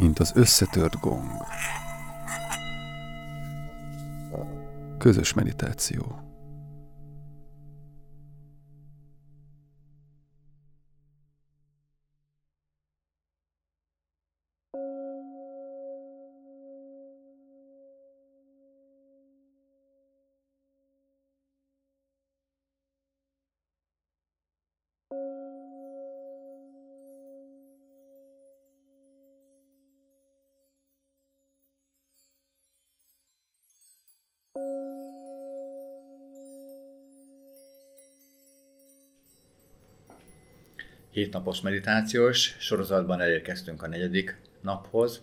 mint az összetört gong. Közös meditáció. Hétnapos meditációs sorozatban elérkeztünk a negyedik naphoz,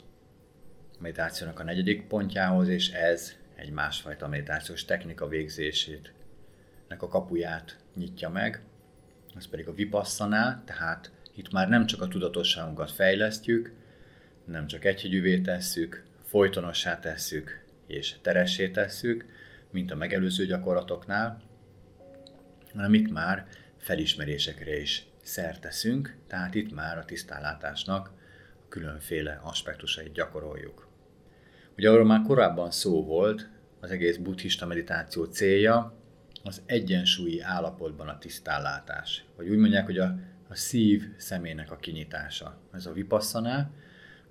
meditációnak a negyedik pontjához, és ez egy másfajta meditációs technika végzését, nek a kapuját nyitja meg, ez pedig a vipassana, tehát itt már nem csak a tudatosságunkat fejlesztjük, nem csak egyhegyűvé tesszük, folytonossá tesszük és teressé tesszük, mint a megelőző gyakorlatoknál, hanem itt már felismerésekre is szerteszünk, tehát itt már a tisztánlátásnak a különféle aspektusait gyakoroljuk. Ugye arról már korábban szó volt, az egész buddhista meditáció célja az egyensúlyi állapotban a tisztánlátás. Vagy úgy mondják, hogy a, a szív szemének a kinyitása. Ez a vipasszaná.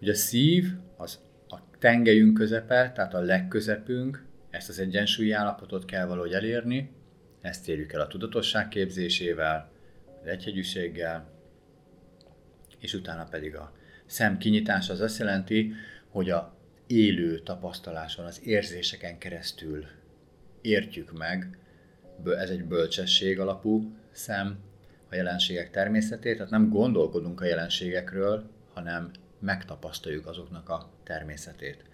Ugye a szív az a tengelyünk közepe, tehát a legközepünk, ezt az egyensúlyi állapotot kell valahogy elérni, ezt érjük el a tudatosság képzésével, egyhegyűséggel, és utána pedig a szem kinyitás az azt jelenti, hogy a élő tapasztaláson, az érzéseken keresztül értjük meg, ez egy bölcsesség alapú szem, a jelenségek természetét, tehát nem gondolkodunk a jelenségekről, hanem megtapasztaljuk azoknak a természetét.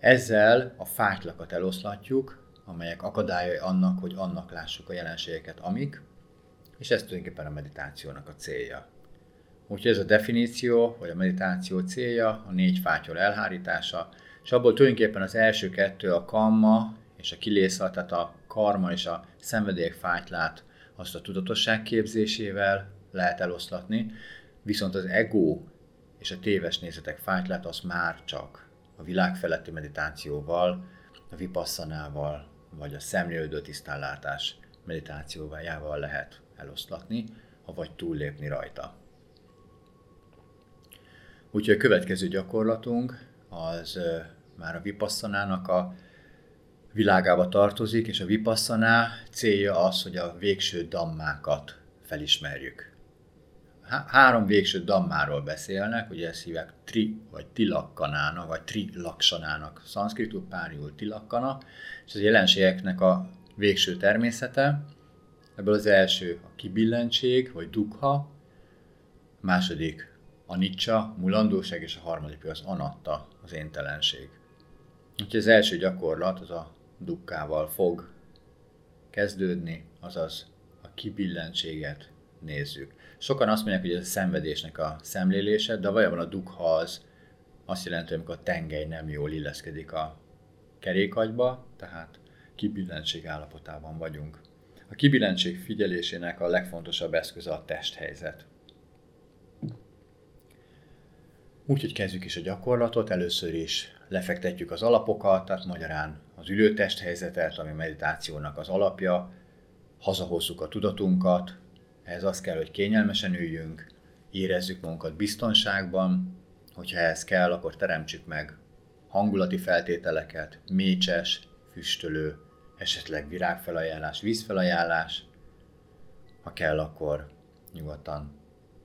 Ezzel a fátylakat eloszlatjuk, amelyek akadályai annak, hogy annak lássuk a jelenségeket, amik, és ez tulajdonképpen a meditációnak a célja. Úgyhogy ez a definíció, vagy a meditáció célja, a négy fátyol elhárítása, és abból tulajdonképpen az első kettő a kamma és a kilészal, tehát a karma és a szenvedélyek fátylát azt a tudatosság képzésével lehet eloszlatni, viszont az ego és a téves nézetek fátylát az már csak a világfeletti meditációval, a vipasszanával, vagy a szemlélődő tisztánlátás meditációval lehet eloszlatni, vagy túllépni rajta. Úgyhogy a következő gyakorlatunk az már a vipassanának a világába tartozik, és a vipassaná célja az, hogy a végső dammákat felismerjük. Három végső dammáról beszélnek, ugye ezt hívják tri vagy tilakkanának, vagy trilaksanának, szanszkritul párjul tilakkana, és az jelenségeknek a végső természete, Ebből az első a kibillentség, vagy dukha, a második a nicsa, mulandóság, és a harmadik az anatta, az éntelenség. Úgyhogy az első gyakorlat az a dukkával fog kezdődni, azaz a kibillentséget nézzük. Sokan azt mondják, hogy ez a szenvedésnek a szemlélése, de valójában a dukha az azt jelenti, amikor a tengely nem jól illeszkedik a kerékagyba, tehát kibillentség állapotában vagyunk. A kibilentség figyelésének a legfontosabb eszköze a testhelyzet. Úgyhogy kezdjük is a gyakorlatot, először is lefektetjük az alapokat, tehát magyarán az ülőtesthelyzetet, ami meditációnak az alapja, hazahozzuk a tudatunkat, ehhez az kell, hogy kényelmesen üljünk, érezzük magunkat biztonságban, hogyha ez kell, akkor teremtsük meg hangulati feltételeket, mécses, füstölő, esetleg virágfelajánlás, vízfelajánlás, ha kell, akkor nyugodtan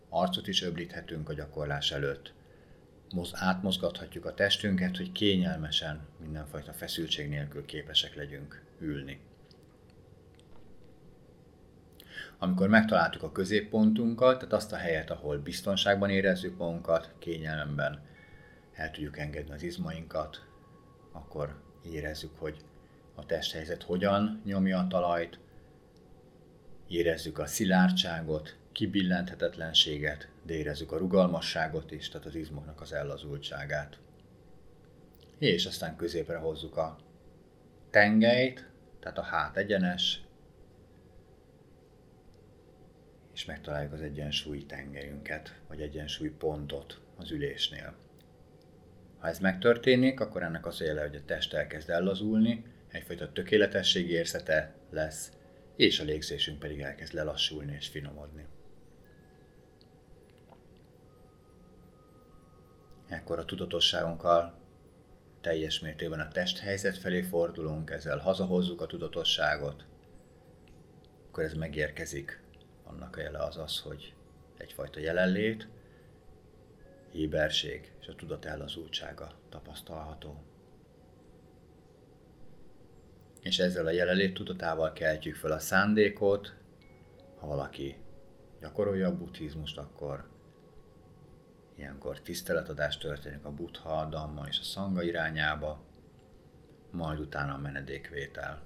arcot is öblíthetünk a gyakorlás előtt. Moz, átmozgathatjuk a testünket, hogy kényelmesen, mindenfajta feszültség nélkül képesek legyünk ülni. Amikor megtaláltuk a középpontunkat, tehát azt a helyet, ahol biztonságban érezzük magunkat, kényelmemben el tudjuk engedni az izmainkat, akkor érezzük, hogy a testhelyzet hogyan nyomja a talajt, érezzük a szilárdságot, kibillenthetetlenséget, de érezzük a rugalmasságot is, tehát az izmoknak az ellazultságát. És aztán középre hozzuk a tengelyt, tehát a hát egyenes, és megtaláljuk az egyensúlyi tengelyünket, vagy egyensúly pontot az ülésnél. Ha ez megtörténik, akkor ennek az jele, hogy a test elkezd ellazulni, egyfajta tökéletességi érzete lesz, és a légzésünk pedig elkezd lelassulni és finomodni. Ekkor a tudatosságunkkal teljes mértékben a testhelyzet felé fordulunk, ezzel hazahozzuk a tudatosságot, akkor ez megérkezik. Annak a jele az az, hogy egyfajta jelenlét, éberség és a tudat ellazultsága tapasztalható. És ezzel a jelenlét tudatával keltjük fel a szándékot, ha valaki gyakorolja a buddhizmust, akkor ilyenkor tiszteletadás történik a buddha, a damma és a szanga irányába, majd utána a menedékvétel.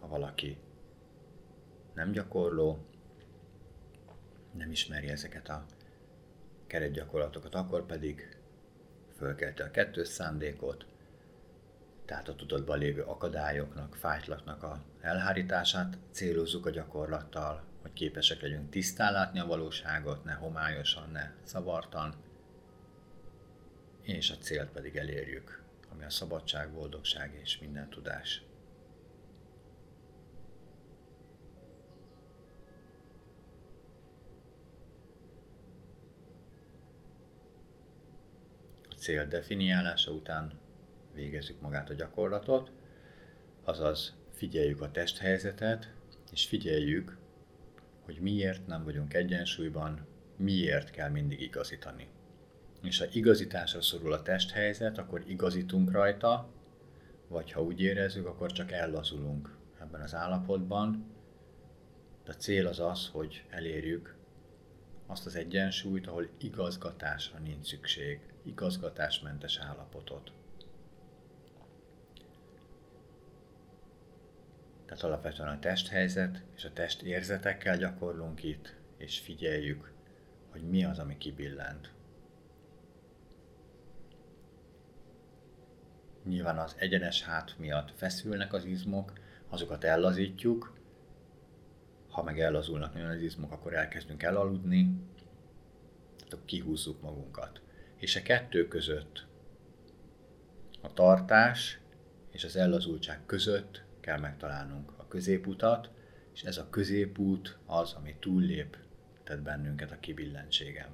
Ha valaki nem gyakorló, nem ismeri ezeket a keretgyakorlatokat, akkor pedig fölkelte a kettős szándékot, tehát a tudatban lévő akadályoknak, fájtlaknak a elhárítását célozzuk a gyakorlattal, hogy képesek legyünk tisztán látni a valóságot, ne homályosan, ne szavartan, és a célt pedig elérjük, ami a szabadság, boldogság és minden tudás. cél definiálása után végezzük magát a gyakorlatot, azaz figyeljük a testhelyzetet, és figyeljük, hogy miért nem vagyunk egyensúlyban, miért kell mindig igazítani. És ha igazításra szorul a testhelyzet, akkor igazítunk rajta, vagy ha úgy érezzük, akkor csak ellazulunk ebben az állapotban. De a cél az az, hogy elérjük azt az egyensúlyt, ahol igazgatásra nincs szükség, igazgatásmentes állapotot. Tehát alapvetően a testhelyzet és a test érzetekkel gyakorlunk itt, és figyeljük, hogy mi az, ami kibillent. Nyilván az egyenes hát miatt feszülnek az izmok, azokat ellazítjuk, ha meg ellazulnak nagyon az izmok, akkor elkezdünk elaludni, tehát kihúzzuk magunkat. És a kettő között, a tartás és az ellazultság között kell megtalálnunk a középutat, és ez a középút az, ami túllép tett bennünket a kibillentségem.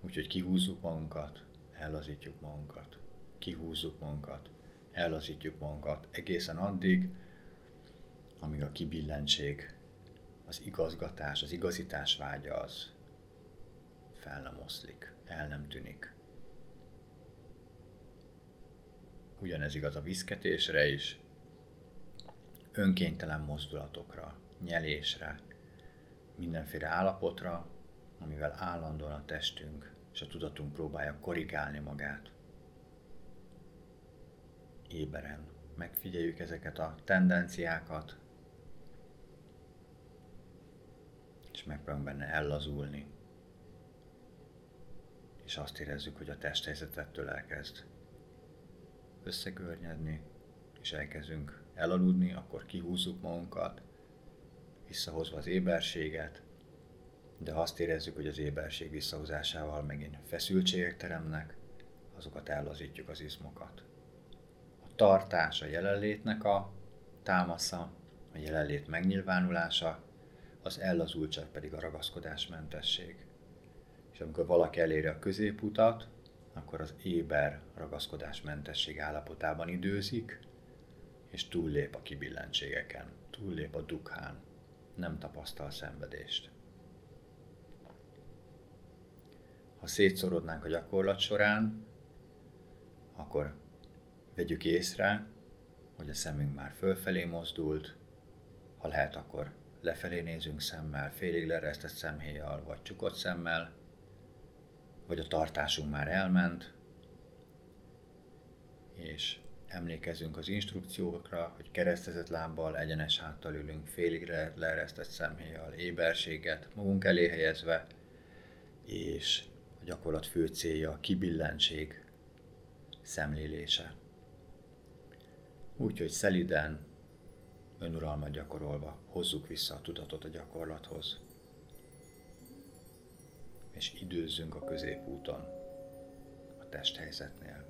Úgyhogy kihúzzuk magunkat, ellazítjuk magunkat, kihúzzuk magunkat, ellazítjuk magunkat egészen addig, amíg a kibillentség, az igazgatás, az igazítás vágya az fel nem oszlik, el nem tűnik. Ugyanez igaz a viszketésre is, önkéntelen mozdulatokra, nyelésre, mindenféle állapotra, amivel állandóan a testünk és a tudatunk próbálja korrigálni magát. Éberen megfigyeljük ezeket a tendenciákat, és megpróbálunk benne ellazulni. És azt érezzük, hogy a testhelyzetettől elkezd összegörnyedni, és elkezdünk elaludni, akkor kihúzzuk magunkat, visszahozva az éberséget, de azt érezzük, hogy az éberség visszahozásával megint feszültségek teremnek, azokat ellazítjuk az izmokat. A tartás a jelenlétnek a támasza, a jelenlét megnyilvánulása, az ellazultság pedig a ragaszkodásmentesség. És amikor valaki eléri a középutat, akkor az éber ragaszkodásmentesség állapotában időzik, és túllép a kibillentségeken, túllép a dukhán, nem tapasztal szenvedést. Ha szétszorodnánk a gyakorlat során, akkor vegyük észre, hogy a szemünk már fölfelé mozdult, ha lehet, akkor lefelé nézünk szemmel, félig leresztett szemhéjjal, vagy csukott szemmel, vagy a tartásunk már elment, és emlékezünk az instrukciókra, hogy keresztezett lábbal, egyenes háttal ülünk, félig leeresztett szemhéjjal, éberséget magunk elé helyezve, és a gyakorlat fő célja a kibillentség szemlélése. Úgyhogy szeliden, önuralmat gyakorolva hozzuk vissza a tudatot a gyakorlathoz, és időzzünk a középúton. testhelyzetnél.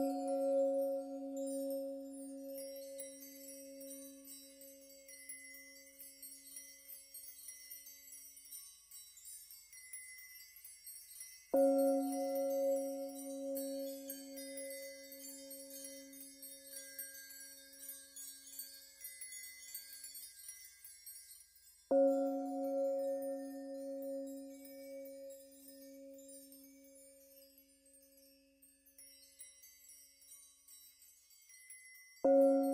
Música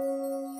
Música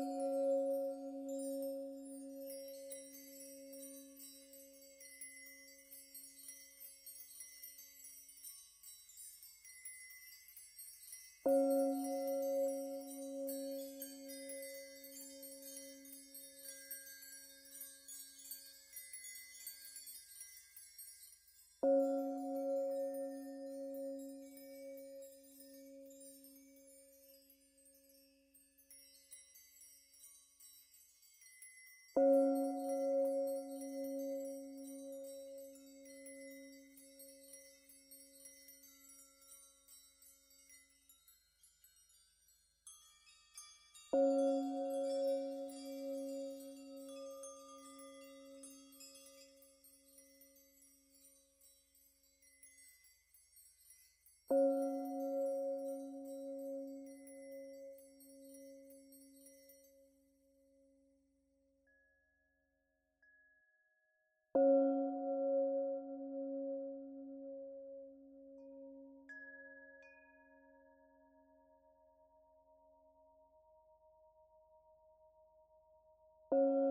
Música you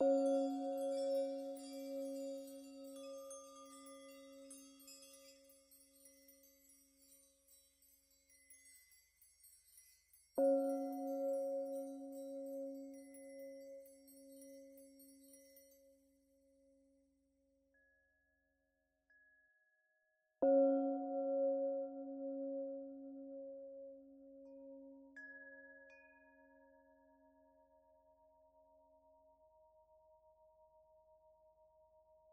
you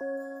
Música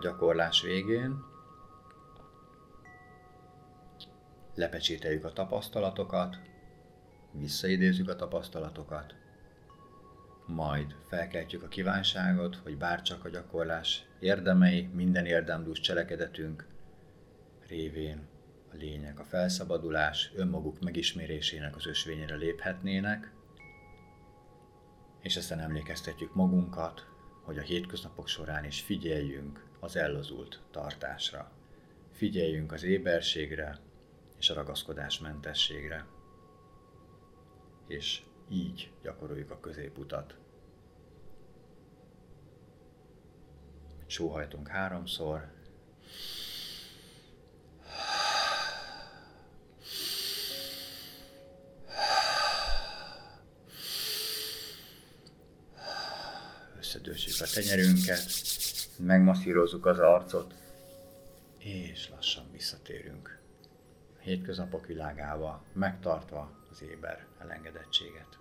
gyakorlás végén. Lepecsételjük a tapasztalatokat, visszaidézzük a tapasztalatokat, majd felkeltjük a kívánságot, hogy bárcsak a gyakorlás érdemei, minden érdemlős cselekedetünk révén a lényeg, a felszabadulás, önmaguk megismerésének az ösvényére léphetnének, és aztán emlékeztetjük magunkat, hogy a hétköznapok során is figyeljünk az ellazult tartásra. Figyeljünk az éberségre és a ragaszkodásmentességre. És így gyakoroljuk a középutat. Sóhajtunk háromszor, összedősük a tenyerünket, megmasszírozzuk az arcot, és lassan visszatérünk a hétköznapok világába, megtartva az éber elengedettséget.